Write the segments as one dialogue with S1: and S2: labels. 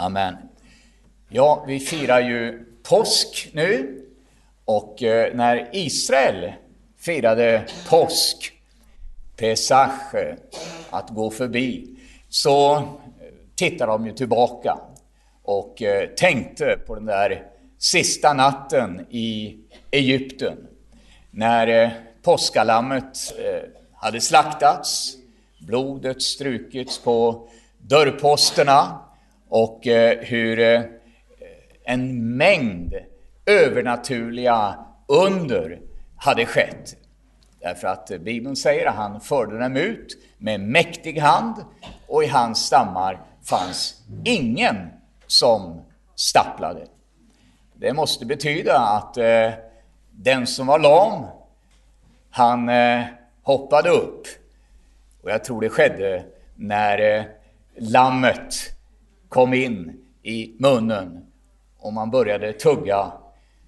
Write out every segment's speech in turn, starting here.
S1: Amen. Ja, vi firar ju påsk nu och eh, när Israel firade påsk, Pesach, eh, att gå förbi, så eh, tittade de ju tillbaka och tänkte på den där sista natten i Egypten när påskalammet hade slaktats, blodet strukits på dörrposterna och eh, hur eh, en mängd övernaturliga under hade skett. Därför att Bibeln säger att han förde dem ut med mäktig hand och i hans stammar fanns ingen som stapplade. Det måste betyda att eh, den som var lam, han eh, hoppade upp. Och jag tror det skedde när eh, lammet kom in i munnen och man började tugga,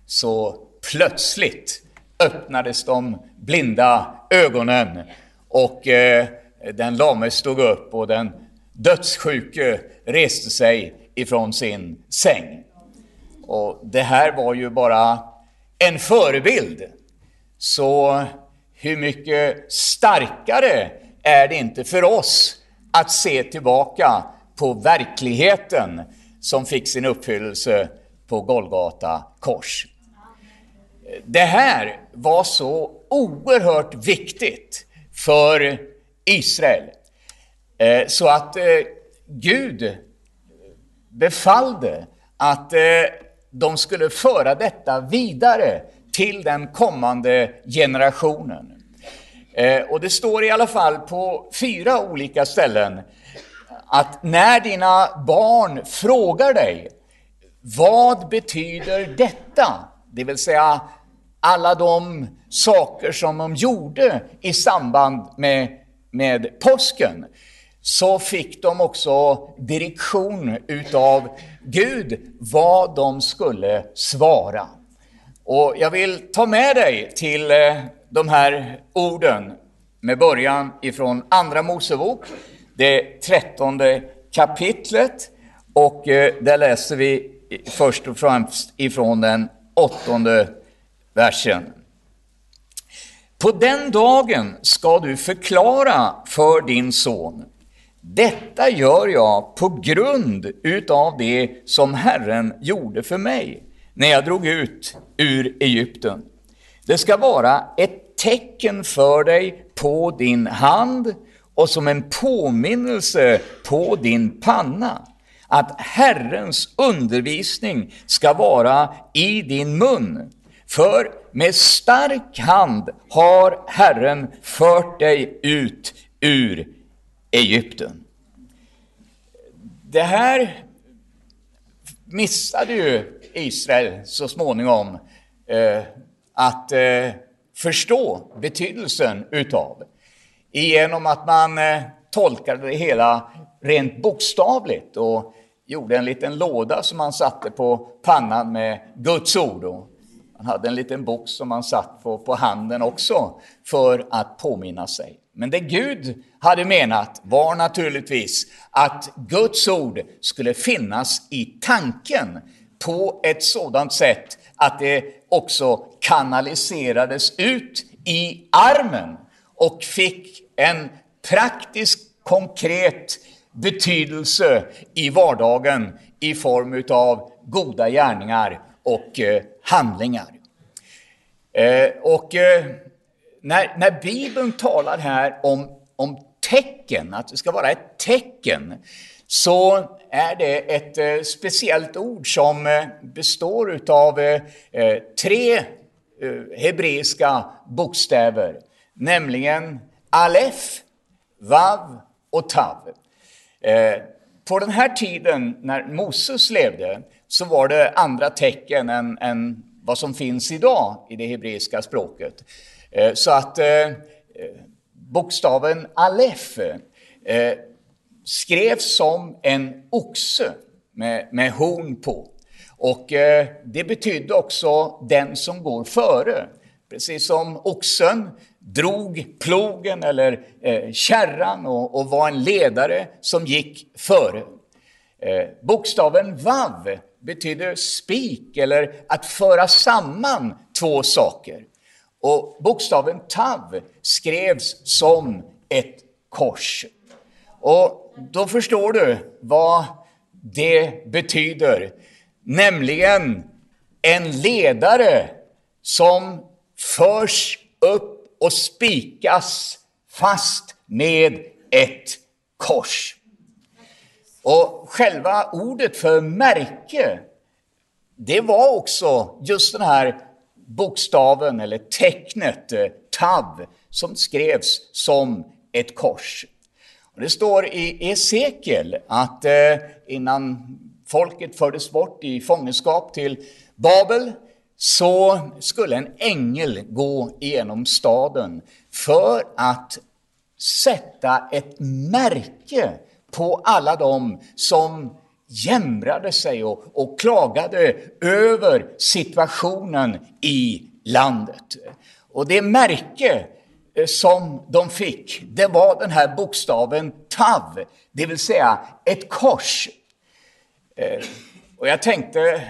S1: så plötsligt öppnades de blinda ögonen och eh, den lame stod upp och den dödssjuke reste sig ifrån sin säng. Och det här var ju bara en förebild. Så hur mycket starkare är det inte för oss att se tillbaka på verkligheten som fick sin uppfyllelse på Golgata kors. Det här var så oerhört viktigt för Israel, eh, så att eh, Gud befallde att eh, de skulle föra detta vidare till den kommande generationen. Och det står i alla fall på fyra olika ställen att när dina barn frågar dig vad betyder detta? Det vill säga alla de saker som de gjorde i samband med, med påsken. Så fick de också direktion utav Gud vad de skulle svara. Och jag vill ta med dig till eh, de här orden med början ifrån Andra Mosebok, det trettonde kapitlet. Och eh, där läser vi först och främst ifrån den åttonde versen. På den dagen ska du förklara för din son, detta gör jag på grund utav det som Herren gjorde för mig när jag drog ut ur Egypten. Det ska vara ett tecken för dig på din hand och som en påminnelse på din panna att Herrens undervisning ska vara i din mun. För med stark hand har Herren fört dig ut ur Egypten. Det här missade ju Israel så småningom eh, att eh, förstå betydelsen utav. Genom att man eh, tolkade det hela rent bokstavligt och gjorde en liten låda som man satte på pannan med Guds ord. Och man hade en liten box som man satt på, på handen också för att påminna sig. Men det Gud hade menat var naturligtvis att Guds ord skulle finnas i tanken på ett sådant sätt att det också kanaliserades ut i armen och fick en praktisk, konkret betydelse i vardagen i form av goda gärningar och eh, handlingar. Eh, och eh, när, när Bibeln talar här om, om tecken, att det ska vara ett tecken, så är det ett eh, speciellt ord som eh, består av eh, tre hebreiska bokstäver, nämligen alef, vav och tav. Eh, på den här tiden när Moses levde så var det andra tecken än, än vad som finns idag i det hebreiska språket. Eh, så att eh, bokstaven alef eh, skrevs som en oxe med, med horn på. Och eh, det betydde också den som går före. Precis som oxen drog plogen eller eh, kärran och, och, var en ledare som gick före. Eh, bokstaven vav betyder spik eller att föra samman två saker. Och bokstaven tav skrevs som ett kors. Och då förstår du vad det betyder, nämligen en ledare som förs upp och spikas fast med ett kors. Och själva ordet för märke, det var också just den här bokstaven eller tecknet, eh, tav, som skrevs som ett kors. Och det står i Esekiel att eh, innan folket fördes bort i fångenskap till Babel så skulle en ängel gå igenom staden för att sätta ett märke på alla dem som jämrade sig och, och klagade över situationen i landet. Och det märke eh, som de fick, det var den här bokstaven TAV, det vill säga ett kors. Eh, och jag tänkte,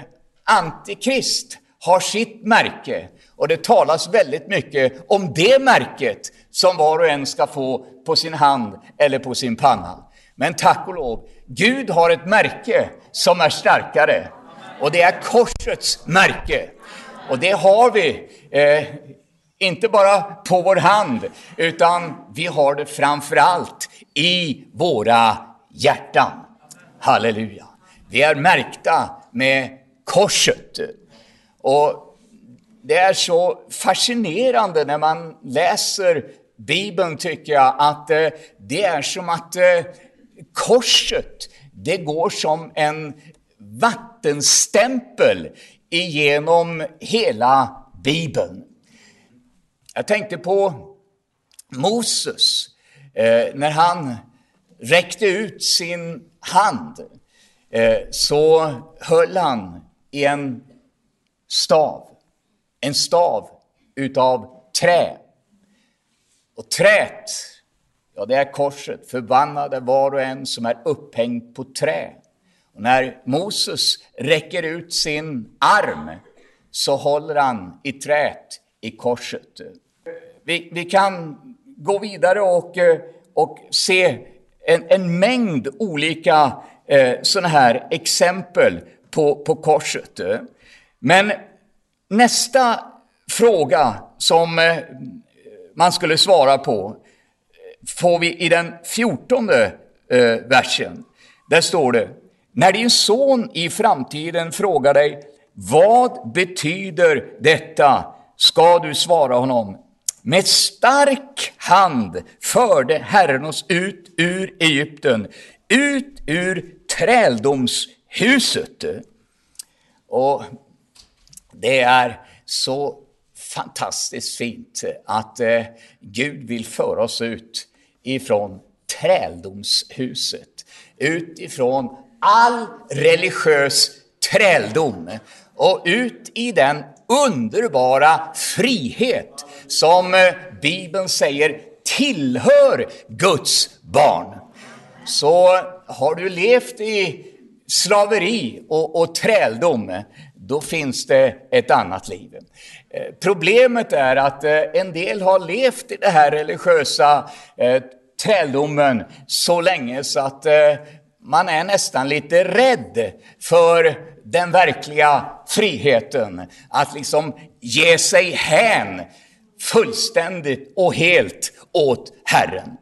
S1: Antikrist har sitt märke och det talas väldigt mycket om det märket som var och en ska få på sin hand eller på sin panna. Men tack och lov, Gud har ett märke som är starkare. Och det är korsets märke. Och det har vi, eh, inte bara på vår hand, utan vi har det framför allt i våra hjärtan. Halleluja. Vi är märkta med korset. Och det är så fascinerande när man läser Bibeln, tycker jag, att eh, det är som att eh, korset, det går som en vattenstämpel igenom hela Bibeln. Jag tänkte på Moses, eh, när han räckte ut sin hand så höll han i en stav, en stav utav trä. Och trät Ja, det är korset. Förbannade var och en som är upphängd på trä. Och när Moses räcker ut sin arm så håller han i trät i korset. Vi, vi kan gå vidare och, och se en, en mängd olika eh, sådana här exempel på, på korset. Men nästa fråga som eh, man skulle svara på eh, får vi i den fjortonde eh, versen. Där står det, när din son i framtiden frågar dig, vad betyder detta? Ska du svara honom, med stark hand förde Herren oss ut ur Egypten, ut ur träldomshuset. Och det är så fantastiskt fint att eh, Gud vill föra oss ut ifrån träldomshuset, utifrån all religiös träldom och ut i den underbara frihet som eh, Bibeln säger tillhör Guds barn. Så har du levt i slaveri och, och träldom, då finns det ett annat liv. Eh, problemet är att eh, en del har levt i den här religiösa eh, träldomen så länge så att man är nästan lite rädd för den verkliga friheten. Att liksom ge sig hän fullständigt och helt åt Herren.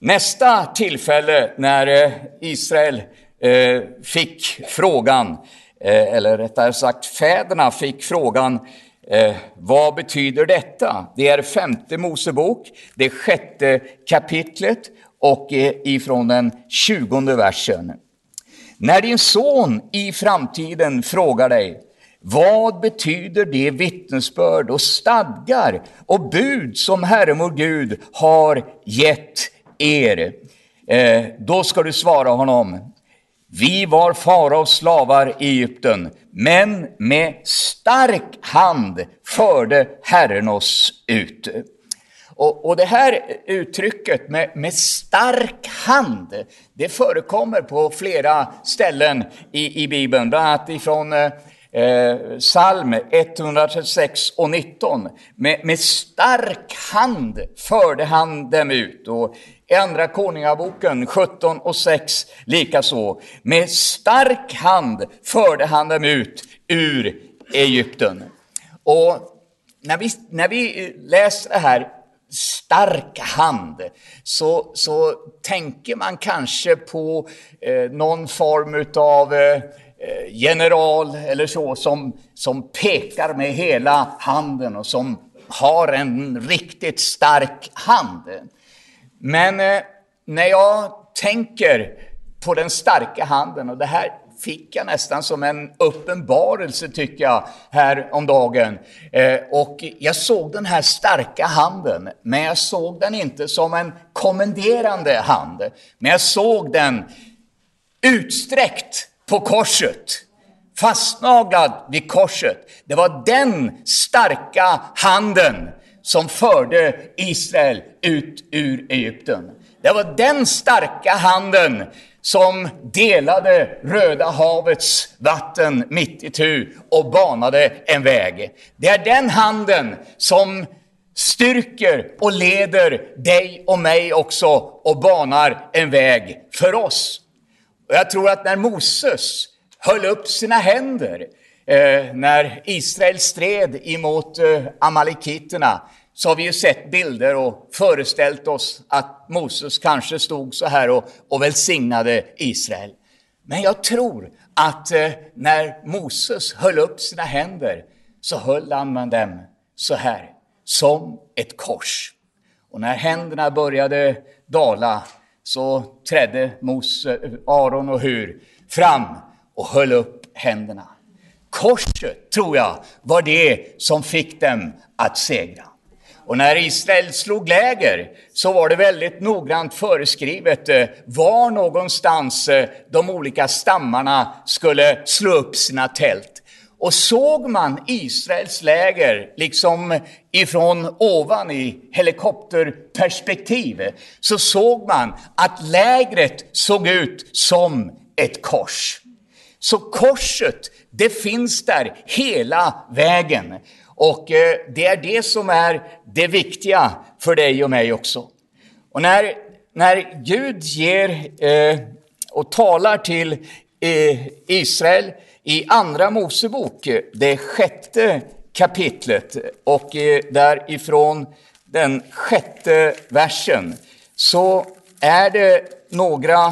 S1: Nästa tillfälle när Israel fick frågan, Eh, eller rättare sagt fäderna fick frågan Eh, vad betyder detta? Det är femte Mosebok, det sjätte kapitlet och eh, ifrån den tjugonde versen. När din son i framtiden frågar dig, vad betyder det vittnesbörd och stadgar och bud som Herren vår Gud har gett er? Eh, då ska du svara honom, vi var faraos slavar i Egypten, men med stark hand förde Herren oss ut. Och, och det här uttrycket med, med stark hand, det förekommer på flera ställen i, i Bibeln, bland annat ifrån eh, eh psalm 136 och 19. Med, med stark hand förde han dem ut. Och i Andra Konungaboken 17 och 6 likaså. Med stark hand förde han dem ut ur Egypten. Och när vi, när vi läser det här stark hand så, så tänker man kanske på eh, någon form av eh, eh, general eller så som, som pekar med hela handen och som har en riktigt stark hand. Men eh, när jag tänker på den starka handen, och det här fick jag nästan som en uppenbarelse tycker jag här om dagen. Eh, och jag såg den här starka handen, men jag såg den inte som en kommenderande hand. Men jag såg den utsträckt på korset, fastnaglad vid korset. Det var den starka handen som förde Israel ut ur Egypten. Det var den starka handen som delade Röda havets vatten mitt i tu och banade en väg. Det är den handen som styrker och leder dig och mig också och banar en väg för oss. Och jag tror att när Moses höll upp sina händer eh, när Israel stred emot eh, amalekiterna så har vi ju sett bilder och föreställt oss att Moses kanske stod så här och, och välsignade Israel. Men jag tror att eh, när Moses höll upp sina händer så höll han med dem så här, som ett kors. Och när händerna började dala så trädde Mose, eh, Aron och Hur fram och höll upp händerna. Korset, tror jag, var det som fick dem att segra. Och när Israel slog läger så var det väldigt noggrant föreskrivet eh, var någonstans eh, de olika stammarna skulle slå upp sina tält. Och såg man Israels läger liksom ifrån ovan i helikopterperspektiv så såg man att lägret såg ut som ett kors. Så korset, det finns där hela vägen. Och eh, det är det som är det viktiga för dig och mig också. Och när, när Gud ger eh, och talar till eh, Israel i Andra Mosebok, eh, det sjätte kapitlet, och eh, därifrån den sjätte versen, så är det några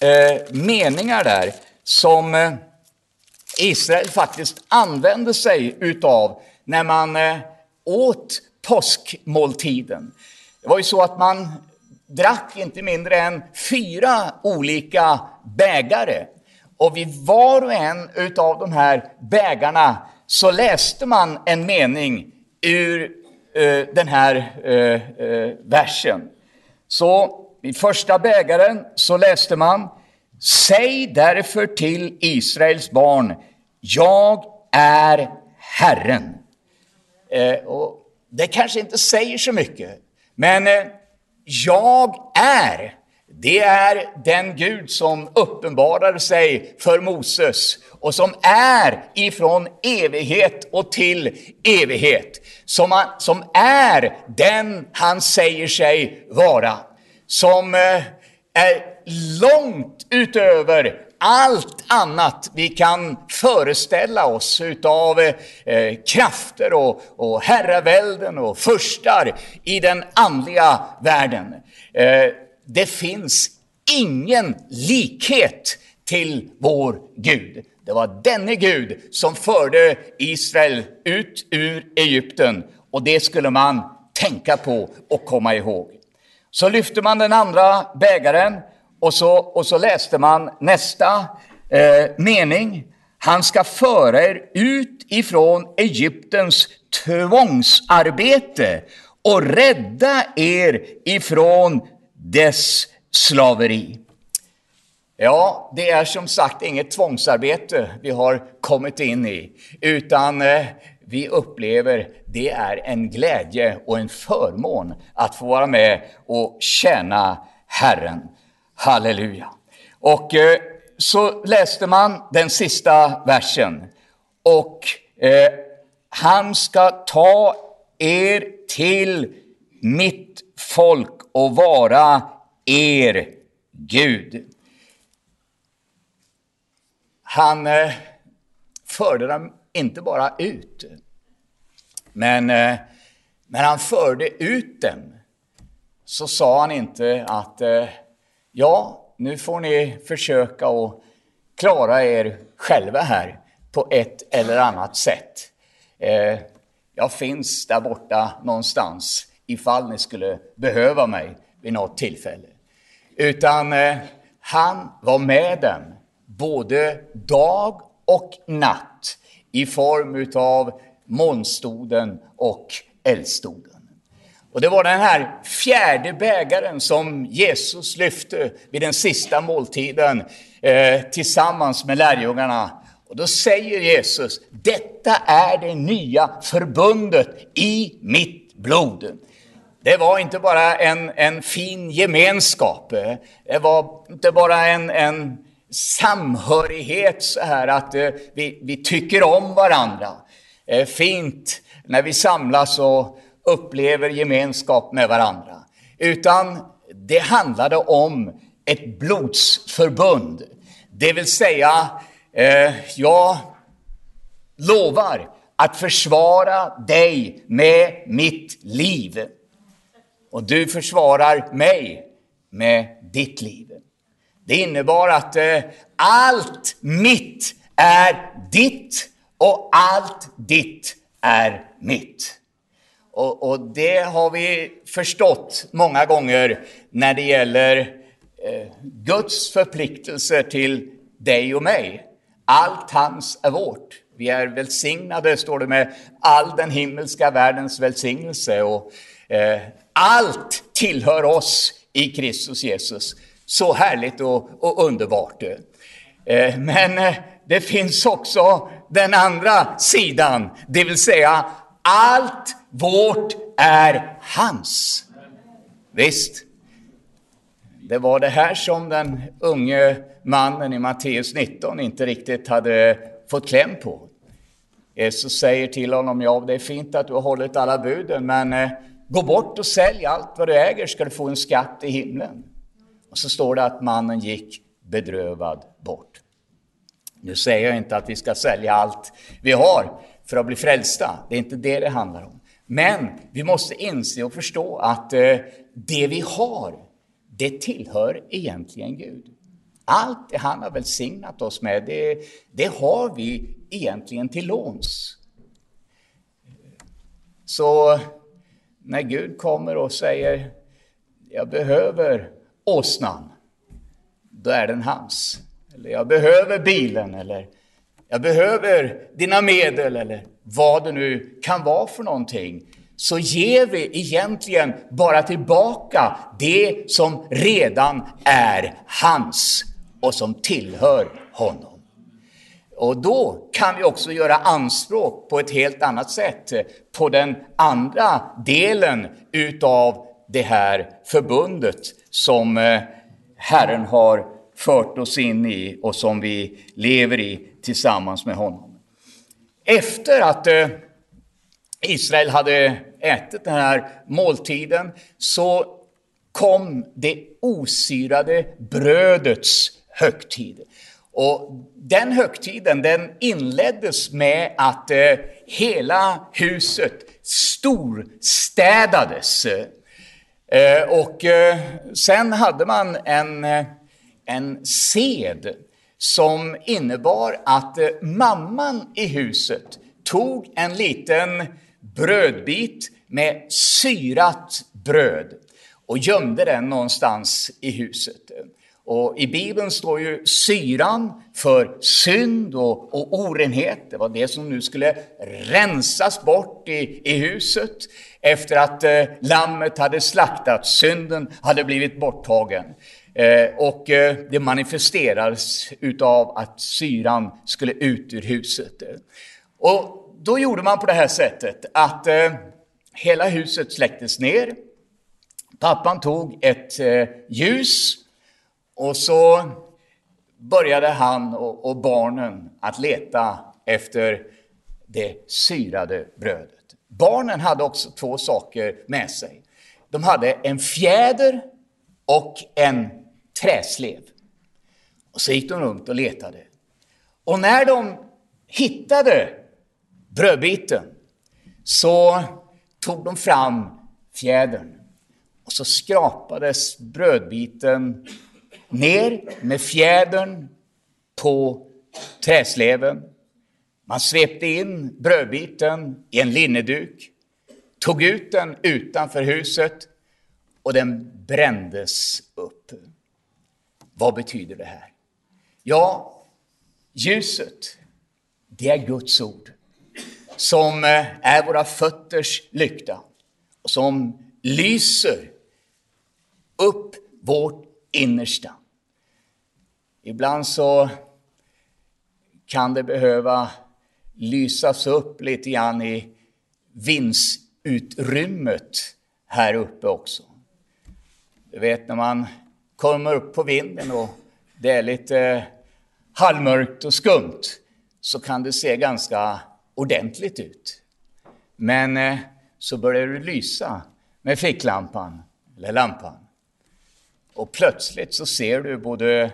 S1: eh, meningar där som eh, Israel faktiskt använde sig utav när man eh, åt påskmåltiden. Det var ju så att man drack inte mindre än fyra olika bägare. Och vid var och en utav de här bägarna så läste man en mening ur eh, den här eh, eh, versen. Så i första bägaren så läste man Säg därför till Israels barn, jag är Herren. Eh, och det kanske inte säger så mycket, men eh, jag är, det är den Gud som uppenbarar sig för Moses och som är ifrån evighet och till evighet. Som, han, som är den han säger sig vara. Som eh, är långt utöver allt annat vi kan föreställa oss utav eh, krafter och, och herravälden och förstar i den andliga världen. Eh, det finns ingen likhet till vår Gud. Det var denne Gud som förde Israel ut ur Egypten och det skulle man tänka på och komma ihåg. Så lyfte man den andra bägaren och så, och så läste man nästa eh, mening. Han ska föra er ut ifrån Egyptens tvångsarbete och rädda er ifrån dess slaveri. Ja, det är som sagt inget tvångsarbete vi har kommit in i, utan eh, vi upplever, det är en glädje och en förmån att få vara med och tjäna Herren. Halleluja! Och eh, så läste man den sista versen. Och eh, han ska ta er till mitt folk och vara er Gud. Han eh, förde dem inte bara ut, men eh, när han förde ut dem så sa han inte att eh, ja, nu får ni försöka att klara er själva här på ett eller annat sätt. Eh, jag finns där borta någonstans ifall ni skulle behöva mig vid något tillfälle. Utan eh, han var med dem både dag och natt i form av molnstoden och eldstoden. Och det var den här fjärde bägaren som Jesus lyfte vid den sista måltiden eh, tillsammans med lärjungarna. Och då säger Jesus, detta är det nya förbundet i mitt blod. Det var inte bara en, en fin gemenskap, eh. det var inte bara en, en samhörighet så här att eh, vi, vi tycker om varandra. Eh, fint när vi samlas och upplever gemenskap med varandra. Utan det handlade om ett blodsförbund. Det vill säga, eh, jag lovar att försvara dig med mitt liv. Och du försvarar mig med ditt liv. Det innebar att eh, allt mitt är ditt och allt ditt är mitt. Och, och, det har vi förstått många gånger när det gäller eh, Guds förpliktelser till dig och mig. Allt hans är vårt. Vi är välsignade, står det, med all den himmelska världens välsignelse. Och, eh, allt tillhör oss i Kristus Jesus. Så härligt och, och underbart. Eh, men eh, det finns också den andra sidan, det vill säga allt vårt är hans. Visst, det var det här som den unge mannen i Matteus 19 inte riktigt hade fått kläm på. Jesus säger till honom, ja det är fint att du har hållit alla buden, men eh, gå bort och sälj allt vad du äger ska du få en skatt i himlen. Och så står det att mannen gick bedrövad bort. Nu säger jag inte att vi ska sälja allt vi har för att bli frälsta. Det är inte det det handlar om. Men vi måste inse och förstå att eh, det vi har, det tillhör egentligen Gud. Allt det han har välsignat oss med, det, det har vi egentligen till låns. Så när Gud kommer och säger, jag behöver åsnan, då är den hans. Eller jag behöver bilen, eller jag behöver dina medel, eller vad det nu kan vara för någonting, så ger vi egentligen bara tillbaka det som redan är hans och som tillhör honom. Och då kan vi också göra anspråk på ett helt annat sätt eh, på den andra delen utav det här förbundet som eh, Herren har fört oss in i och som vi lever i tillsammans med honom. Efter att eh, Israel hade ätit den här måltiden så kom det osyrade brödets högtid. Och den högtiden den inleddes med att eh, hela huset storstädades. Eh, och eh, sen hade man en, eh, en sed som innebar att eh, mamman i huset tog en liten brödbit med syrat bröd och gömde den någonstans i huset. Och I Bibeln står ju syran för synd och, och orenhet. Det var det som nu skulle rensas bort i, i huset efter att eh, lammet hade slaktats. Synden hade blivit borttagen. Eh, och eh, det manifesterades utav att syran skulle ut ur huset. Och då gjorde man på det här sättet att eh, hela huset släcktes ner. Pappan tog ett ljus och så började han och barnen att leta efter det syrade brödet. Barnen hade också två saker med sig. De hade en fjäder och en träslev. Och så gick de runt och letade. Och när de hittade brödbiten så tog de fram fjädern. Och så skrapades brödbiten ner med fjädern på träsleven. Man svepte in brödbiten i en linneduk, tog ut den utanför huset och den brändes upp. Vad betyder det här? Ja, ljuset, det är Guds ord som eh, är våra fötters lykta och som lyser upp vårt innersta. Ibland så kan det behöva lysas upp lite grann i vindsutrymmet här uppe också. Du vet när man kommer upp på vinden och det är lite eh, halvmörkt och skumt så kan det se ganska ordentligt ut. Men eh, så börjar du lysa med ficklampan eller lampan. Och plötsligt så ser du både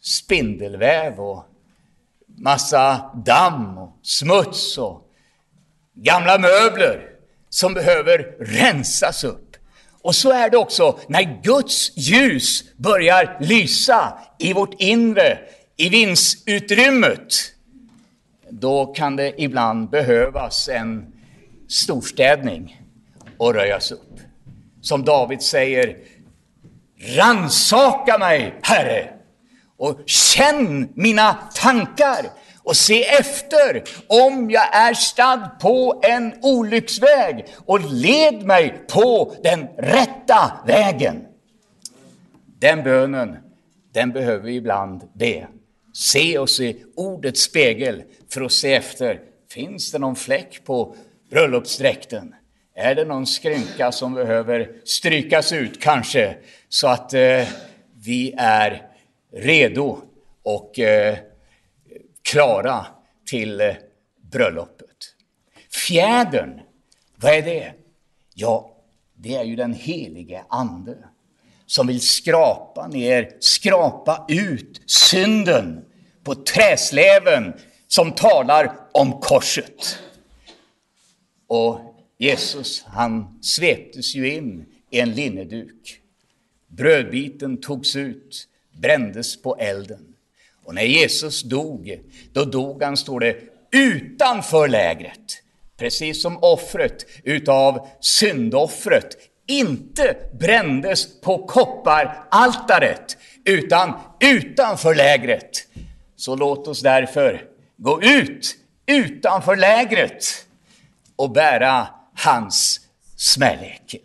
S1: spindelväv och massa damm och smuts och gamla möbler som behöver rensas upp. Och så är det också när Guds ljus börjar lysa i vårt inre, i vindsutrymmet. Då kan det ibland behövas en storstädning och röjas upp. Som David säger, Ransaka mig, Herre, och känn mina tankar och se efter om jag är stadd på en olycksväg och led mig på den rätta vägen. Den bönen, den behöver vi ibland be. Se oss i ordets spegel för att se efter, finns det någon fläck på bröllopsdräkten? Är det någon skrynka som behöver strykas ut kanske, så att eh, vi är redo och eh, klara till eh, bröllopet. Fjädern, vad är det? Ja, det är ju den helige Ande som vill skrapa ner, skrapa ut synden på träsläven som talar om korset. Och Jesus, han sveptes ju in i en linneduk. Brödbiten togs ut, brändes på elden. Och när Jesus dog, då dog han, står det, utanför lägret. Precis som offret utav syndoffret inte brändes på kopparaltaret, utan utanför lägret. Så låt oss därför gå ut utanför lägret och bära hans smälek.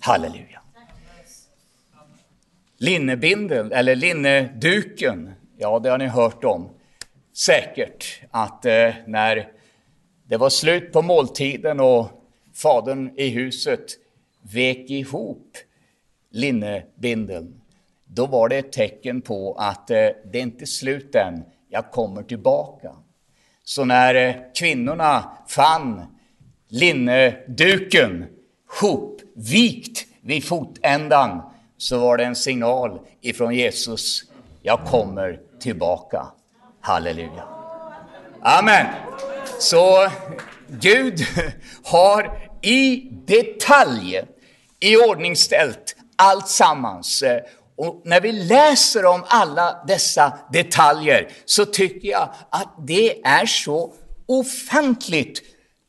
S1: Halleluja. Linnebindeln, eller linneduken, ja det har ni hört om säkert, att eh, när det var slut på måltiden och fadern i huset vek ihop linnebindeln, då var det ett tecken på att eh, det är inte slut än, jag kommer tillbaka. Så när eh, kvinnorna fann linneduken hopvikt vid fotändan så var det en signal ifrån Jesus. Jag kommer tillbaka. Halleluja. Amen. Så Gud har i detalj i ordningställt allt sammans. Och när vi läser om alla dessa detaljer så tycker jag att det är så ofantligt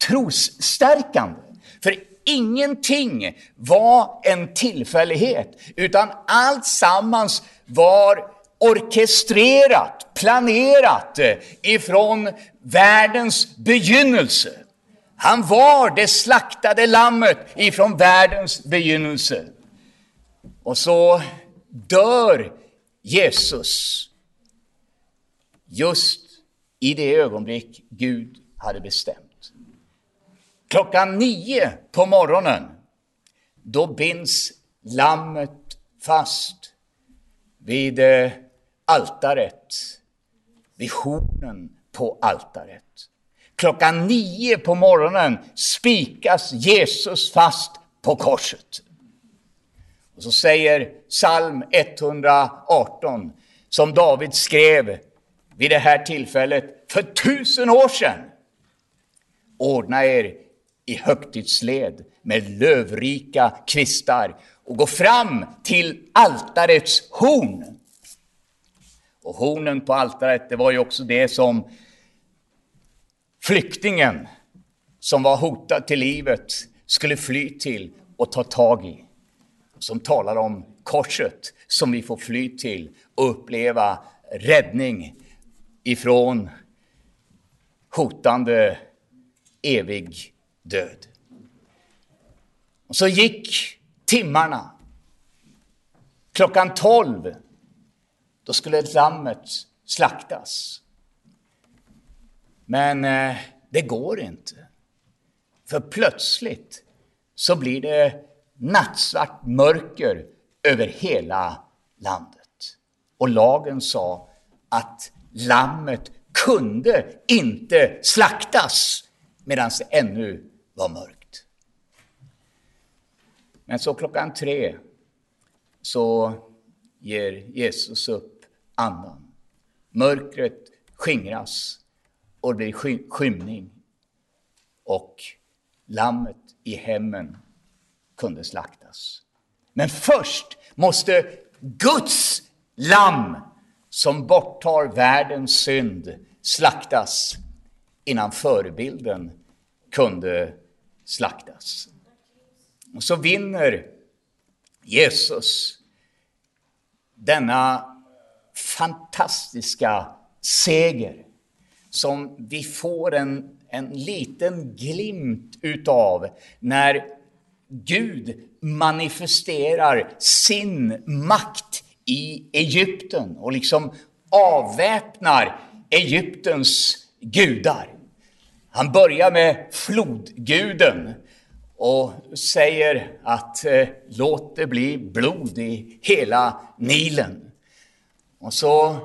S1: trosstärkande. För ingenting var en tillfällighet, utan allt sammans var orkestrerat, planerat eh, ifrån världens begynnelse. Han var det slaktade lammet ifrån världens begynnelse. Och så dör Jesus just i det ögonblick Gud hade bestämt. Klockan nio på morgonen, då binds lammet fast vid eh, altaret, visionen på altaret. Klockan nio på morgonen spikas Jesus fast på korset. Och så säger psalm 118, som David skrev vid det här tillfället för tusen år sedan. Ordna er i högtidsled med lövrika kvistar och gå fram till altarets horn. Och hornen på altaret, det var ju också det som flyktingen som var hotad till livet skulle fly till och ta tag i. Som talar om korset som vi får fly till och uppleva räddning ifrån hotande evig död. Och så gick timmarna. Klockan tolv, då skulle lammet slaktas. Men eh, det går inte. För plötsligt så blir det nattsvart mörker över hela landet. Och lagen sa att lammet kunde inte slaktas medan det ännu var mörkt. Men så klockan tre så ger Jesus upp annan. Mörkret skingras och det blir skymning. Och lammet i hemmen kunde slaktas. Men först måste Guds lamm som borttar världens synd slaktas innan förebilden kunde slaktas. Och så vinner Jesus denna fantastiska seger som vi får en, en liten glimt utav när Gud manifesterar sin makt i Egypten och liksom avväpnar Egyptens gudar. Han börjar med flodguden och säger att eh, låt det bli blod i hela Nilen. Och så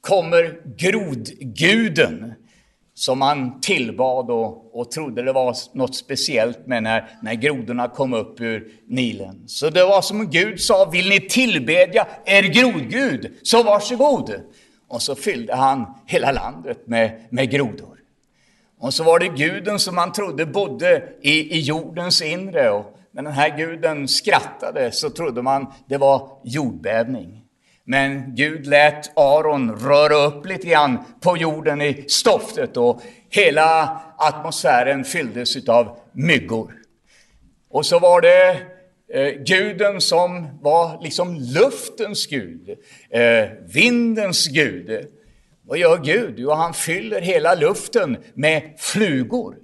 S1: kommer grodguden som man tillbad och, och trodde det var något speciellt med när, när grodorna kom upp ur Nilen. Så det var som Gud sa, vill ni tillbedja er grodgud, så varsågod. Och så fyllde han hela landet med, med grodor. Och så var det guden som man trodde bodde i, i jordens inre. Och när den här guden skrattade så trodde man det var jordbävning. Men Gud lät Aron röra upp lite grann på jorden i stoftet och hela atmosfären fylldes av myggor. Och så var det eh, guden som var liksom luftens gud, eh, vindens gud. Vad gör Gud? Jo, han fyller hela luften med flugor.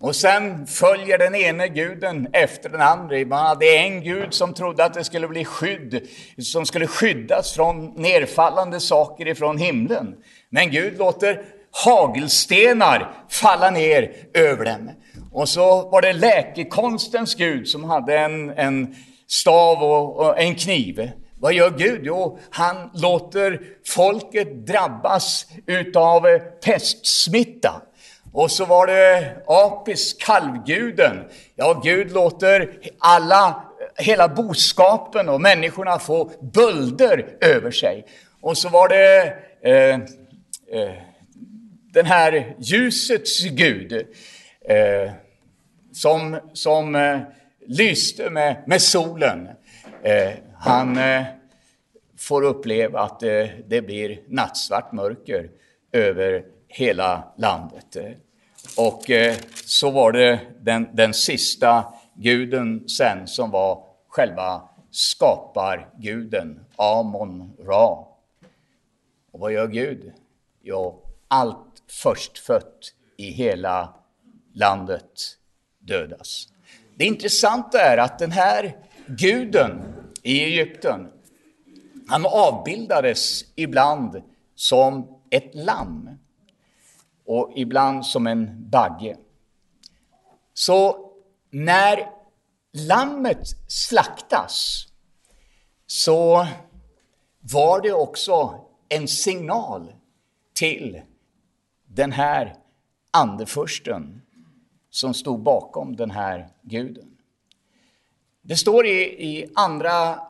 S1: Och sen följer den ene guden efter den andra. Man hade en gud som trodde att det skulle bli skydd, som skulle skyddas från nerfallande saker ifrån himlen. Men Gud låter hagelstenar falla ner över dem. Och så var det läkekonstens gud som hade en, en stav och, och en kniv. Vad gör Gud? Jo, han låter folket drabbas utav pestsmitta. Och så var det Apis, kalvguden. Ja, Gud låter alla, hela boskapen och människorna få bölder över sig. Och så var det eh, eh, den här ljusets Gud eh, som, som eh, lyste med, med solen. Eh, han eh, får uppleva att eh, det blir nattsvart mörker över hela landet. Och eh, så var det den, den sista guden sen som var själva skaparguden, Amon Ra. Och vad gör Gud? Jo, allt förstfött i hela landet dödas. Det intressanta är att den här guden i Egypten, han avbildades ibland som ett lamm och ibland som en bagge. Så när lammet slaktas så var det också en signal till den här andefursten som stod bakom den här guden. Det står i, i andra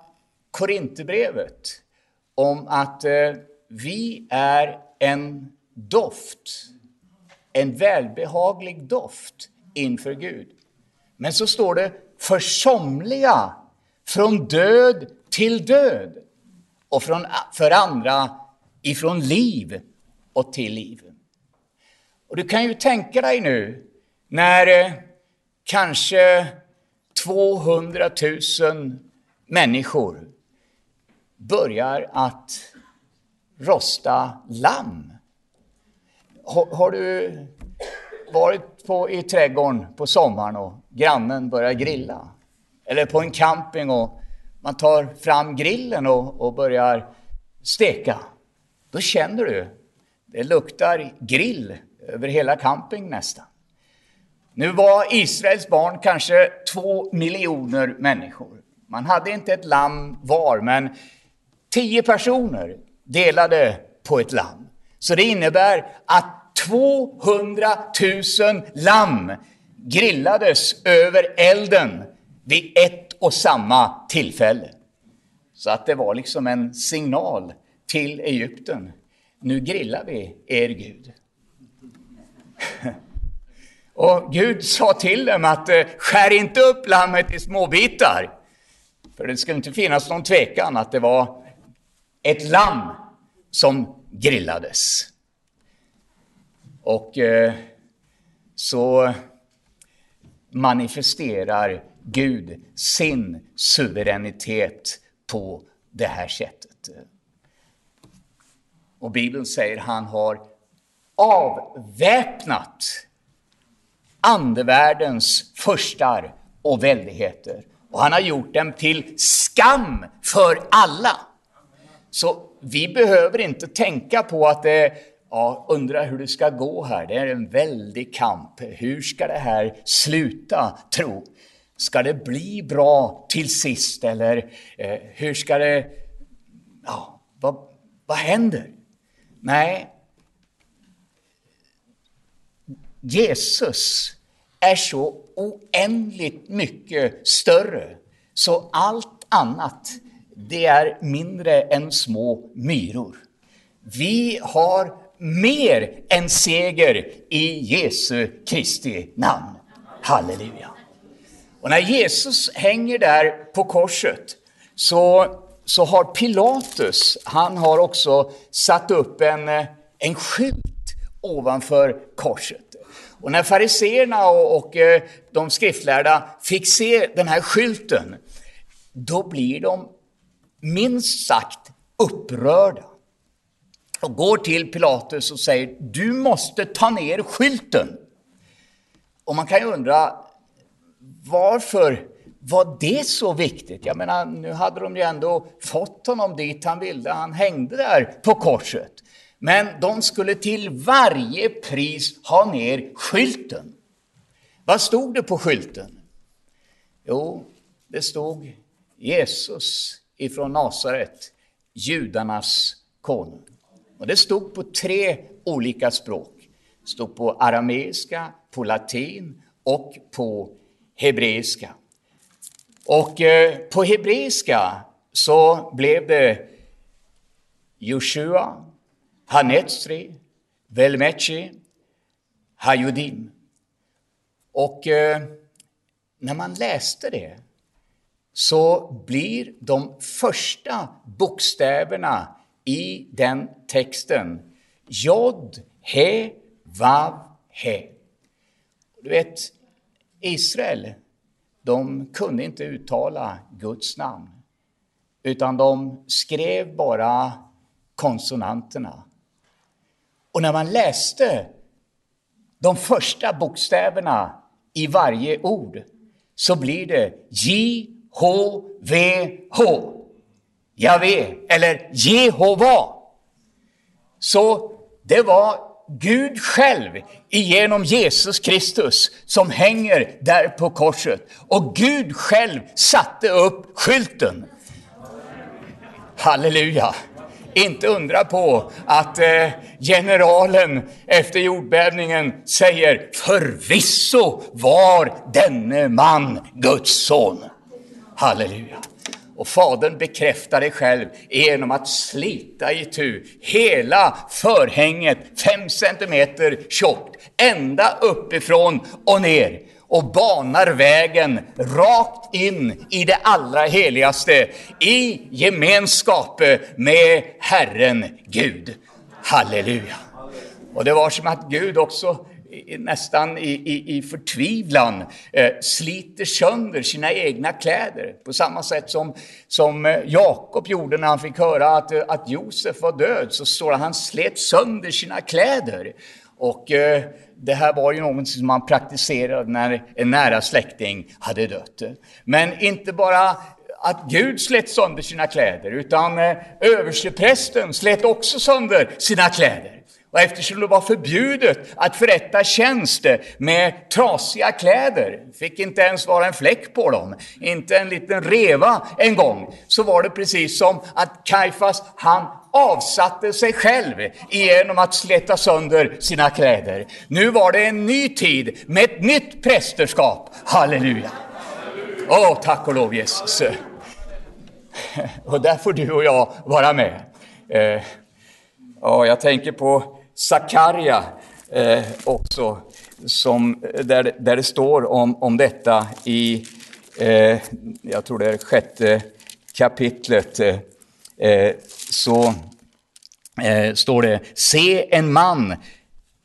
S1: Korinthierbrevet om att eh, vi är en doft, en välbehaglig doft inför Gud. Men så står det för somliga från död till död och från, för andra ifrån liv och till liv. Och du kan ju tänka dig nu när eh, kanske 200 000 människor börjar att rosta lamm. Har, har du varit på, i trädgården på sommaren och grannen börjar grilla? Eller på en camping och man tar fram grillen och, och börjar steka. Då känner du, det luktar grill över hela camping nästan. Nu var Israels barn kanske två miljoner människor. Man hade inte ett lamm var, men tio personer delade på ett lamm. Så det innebär att 200 000 lamm grillades över elden vid ett och samma tillfälle. Så att det var liksom en signal till Egypten. Nu grillar vi er Gud. Och Gud sa till dem att eh, skär inte upp lammet i små bitar. För det skulle inte finnas någon tvekan att det var ett lamm som grillades. Och eh, så manifesterar Gud sin suveränitet på det här sättet. Och Bibeln säger han har avväpnat andevärldens förstar och väldigheter. Och han har gjort dem till skam för alla. Så vi behöver inte tänka på att det ja, undrar hur det ska gå här. Det är en väldig kamp. Hur ska det här sluta, tro? Ska det bli bra till sist eller eh, hur ska det... Ja, vad, vad händer? Nej, Jesus är så oändligt mycket större så allt annat det är mindre än små myror. Vi har mer än seger i Jesu Kristi namn. Halleluja! Och när Jesus hänger där på korset så, så har Pilatus, han har också satt upp en, en skylt ovanför korset. Och när fariseerna och, och eh, de skriftlärda fick se den här skylten, då blir de minst sagt upprörda och går till Pilatus och säger du måste ta ner skylten. Och man kan ju undra varför var det så viktigt? Jag menar, nu hade de ju ändå fått honom dit han ville. Han hängde där på korset. Men de skulle till varje pris ha ner skylten. Vad stod det på skylten? Jo, det stod Jesus ifrån Nasaret, judarnas konung. Och det stod på tre olika språk. Det stod på arameiska, på latin och på hebreiska. Och eh, på hebreiska så blev det Joshua, Hanetsri, Velmechi, Hayudim. Och eh, när man läste det så blir de första bokstäverna i den texten Jod, He, Vav, He. Du vet, Israel, de kunde inte uttala Guds namn, utan de skrev bara konsonanterna. Och när man läste de första bokstäverna i varje ord så blir det J-H-V-H. Javé, eller Jehova. Så det var Gud själv genom Jesus Kristus som hänger där på korset. Och Gud själv satte upp skylten. Halleluja! Inte undra på att eh, generalen efter jordbävningen säger förvisso var denne man Guds son. Halleluja! Och Fadern bekräftar det själv genom att slita itu hela förhänget, fem centimeter tjockt, ända uppifrån och ner och banar vägen rakt in i det allra heligaste, i gemenskap med Herren Gud. Halleluja! Och det var som att Gud också nästan i, i, i förtvivlan eh, sliter sönder sina egna kläder. På samma sätt som, som eh, Jakob gjorde när han fick höra att, eh, att Josef var död, så står det att han slet sönder sina kläder. Och eh, det här var ju något som man praktiserade när en nära släkting hade dött. Men inte bara att Gud slet sönder sina kläder, utan eh, översteprästen slet också sönder sina kläder. Och eftersom det var förbjudet att förrätta tjänst med trasiga kläder, fick inte ens vara en fläck på dem, inte en liten reva en gång, så var det precis som att Kaifas, han avsatte sig själv genom att släta sönder sina kläder. Nu var det en ny tid med ett nytt prästerskap. Halleluja! Åh, oh, tack och lov Jesus! Och där får du och jag vara med. Eh, ja, jag tänker på Sakarja eh, också, som, där, där det står om, om detta i, eh, jag tror det är sjätte kapitlet, eh, eh så eh, står det, se en man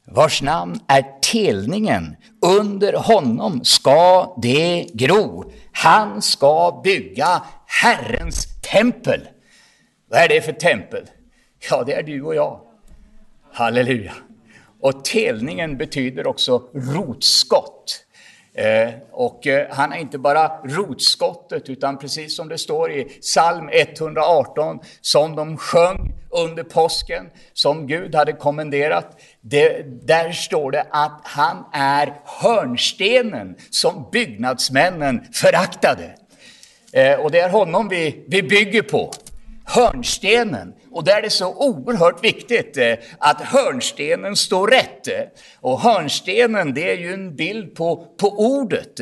S1: vars namn är telningen, under honom ska det gro. Han ska bygga Herrens tempel. Vad är det för tempel? Ja, det är du och jag. Halleluja! Och telningen betyder också rotskott. Eh, och eh, han är inte bara rotskottet, utan precis som det står i psalm 118, som de sjöng under påsken, som Gud hade kommenderat, det, där står det att han är hörnstenen som byggnadsmännen föraktade. Eh, och det är honom vi, vi bygger på hörnstenen. Och där är det så oerhört viktigt eh, att hörnstenen står rätt. Eh, och hörnstenen, det är ju en bild på, på ordet.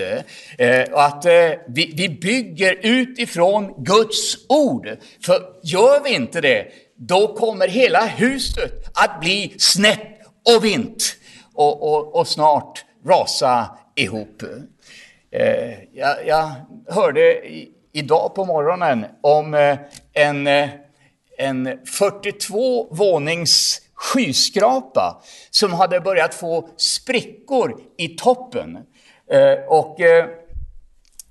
S1: Eh, och att vi, vi bygger utifrån Guds ord. För gör vi inte det, då kommer hela huset att bli snett och vint och, och, och snart rasa ihop. Jag, jag hörde idag på morgonen om en, eh, en 42 vånings skyskrapa som hade börjat få sprickor i toppen. Eh, och eh,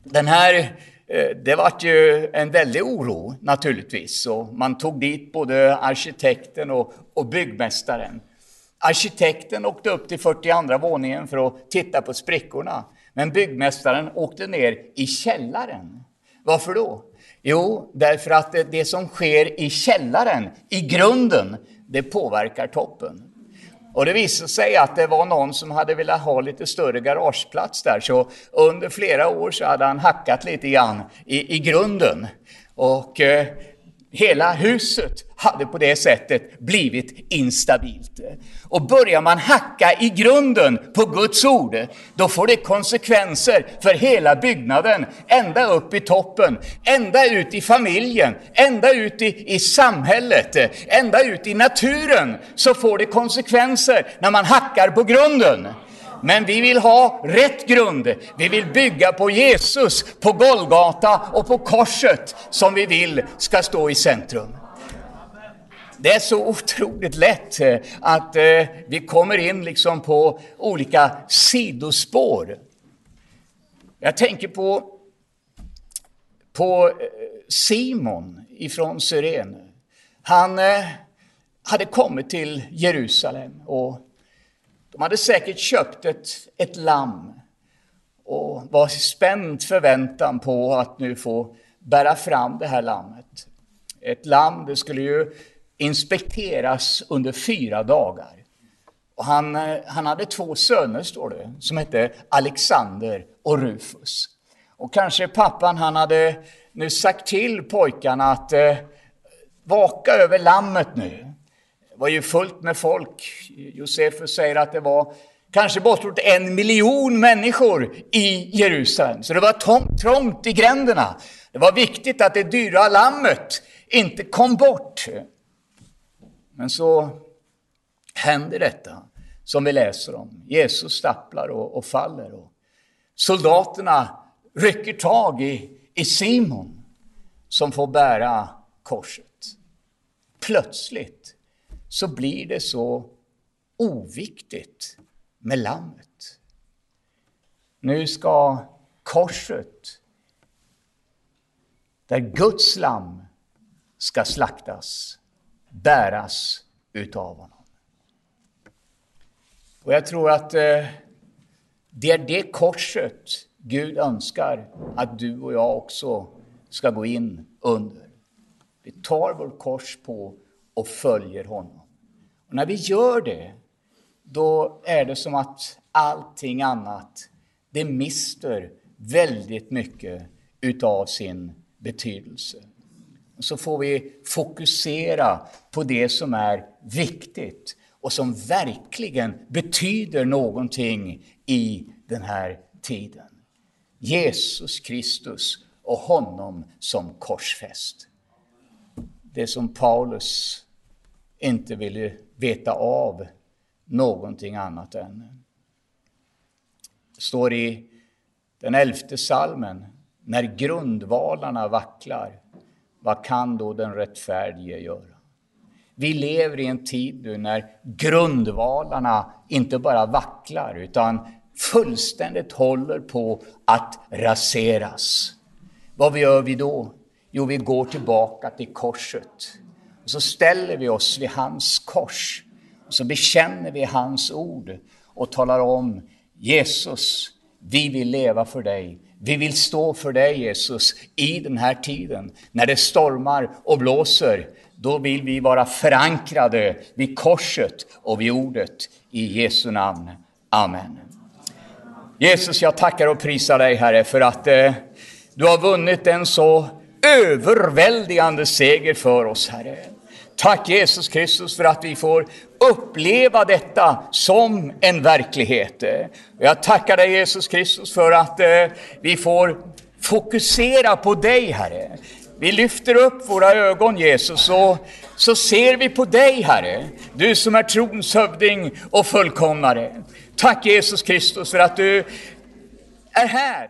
S1: den här eh, det var ju en väldig oro naturligtvis. Och man tog dit både arkitekten och, och byggmästaren. Arkitekten åkte upp till 42 våningen för att titta på sprickorna. Men byggmästaren åkte ner i källaren varför då? Jo, därför att det, det som sker i källaren, i grunden, det påverkar toppen. Och det visade sig att det var någon som hade velat ha lite större garageplats där, så under flera år så hade han hackat lite grann i, i grunden. Och eh, Hela huset hade på det sättet blivit instabilt. Och börjar man hacka i grunden på Guds ord, då får det konsekvenser för hela byggnaden, ända upp i toppen, ända ut i familjen, ända ut i, i samhället, ända ut i naturen, så får det konsekvenser när man hackar på grunden. Men vi vill ha rätt grund. Vi vill bygga på Jesus, på Golgata och på korset som vi vill ska stå i centrum. Det är så otroligt lätt eh, att eh, vi kommer in liksom på olika sidospår. Jag tänker på, på eh, Simon ifrån Syrene. Han hade kommit till Jerusalem och de hade säkert köpt ett, ett lamm och var spänt förväntan på att nu få bära fram det här lammet. Ett lamm, det skulle ju inspekteras under fyra dagar. Och han, eh, han hade två söner, står det, som hette Alexander och Rufus. Och kanske pappan han hade nu sagt till pojkarna att eh, vaka över lammet nu. Det var ju fullt med folk. Josefus säger att det var kanske bortåt en miljon människor i Jerusalem. Så det var trångt, trångt i gränderna. Det var viktigt att det dyra lammet inte kom bort. Men så händer detta som vi läser om. Jesus stapplar och, och faller. Och soldaterna rycker tag i, i Simon som får bära korset. Plötsligt så blir det så oviktigt med lammet. Nu ska korset, där Guds lamm ska slaktas, bäras utav honom. Och jag tror att eh, det är det korset Gud önskar att du och jag också ska gå in under. Vi tar vårt kors på och följer honom. Och när vi gör det, då är det som att allting annat, det mister väldigt mycket utav sin betydelse. Och så får vi fokusera på det som är viktigt och som verkligen betyder någonting i den här tiden. Jesus Kristus och honom som korsfäst. Det som Paulus inte ville veta av någonting annat än. Det står i den elfte salmen, när grundvalarna vacklar, vad kan då den rättfärdige göra? Vi lever i en tid nu när grundvalarna inte bara vacklar utan fullständigt håller på att raseras. Vad gör vi då? Jo, vi går tillbaka till korset. Och så ställer vi oss vid hans kors. Och så bekänner vi hans ord och talar om Jesus, vi vill leva för dig. Vi vill stå för dig Jesus i den här tiden när det stormar och blåser. Då vill vi vara förankrade vid korset och vid ordet i Jesu namn. Amen. Jesus, jag tackar och prisar dig Herre för att eh, du har vunnit en så överväldigande seger för oss Herre. Tack Jesus Kristus för att vi får uppleva detta som en verklighet. Jag tackar dig Jesus Kristus för att eh, vi får fokusera på dig Herre. Vi lyfter upp våra ögon Jesus och så ser vi på dig Herre, du som är trons hövding och fullkomnare. Tack Jesus Kristus för att du är här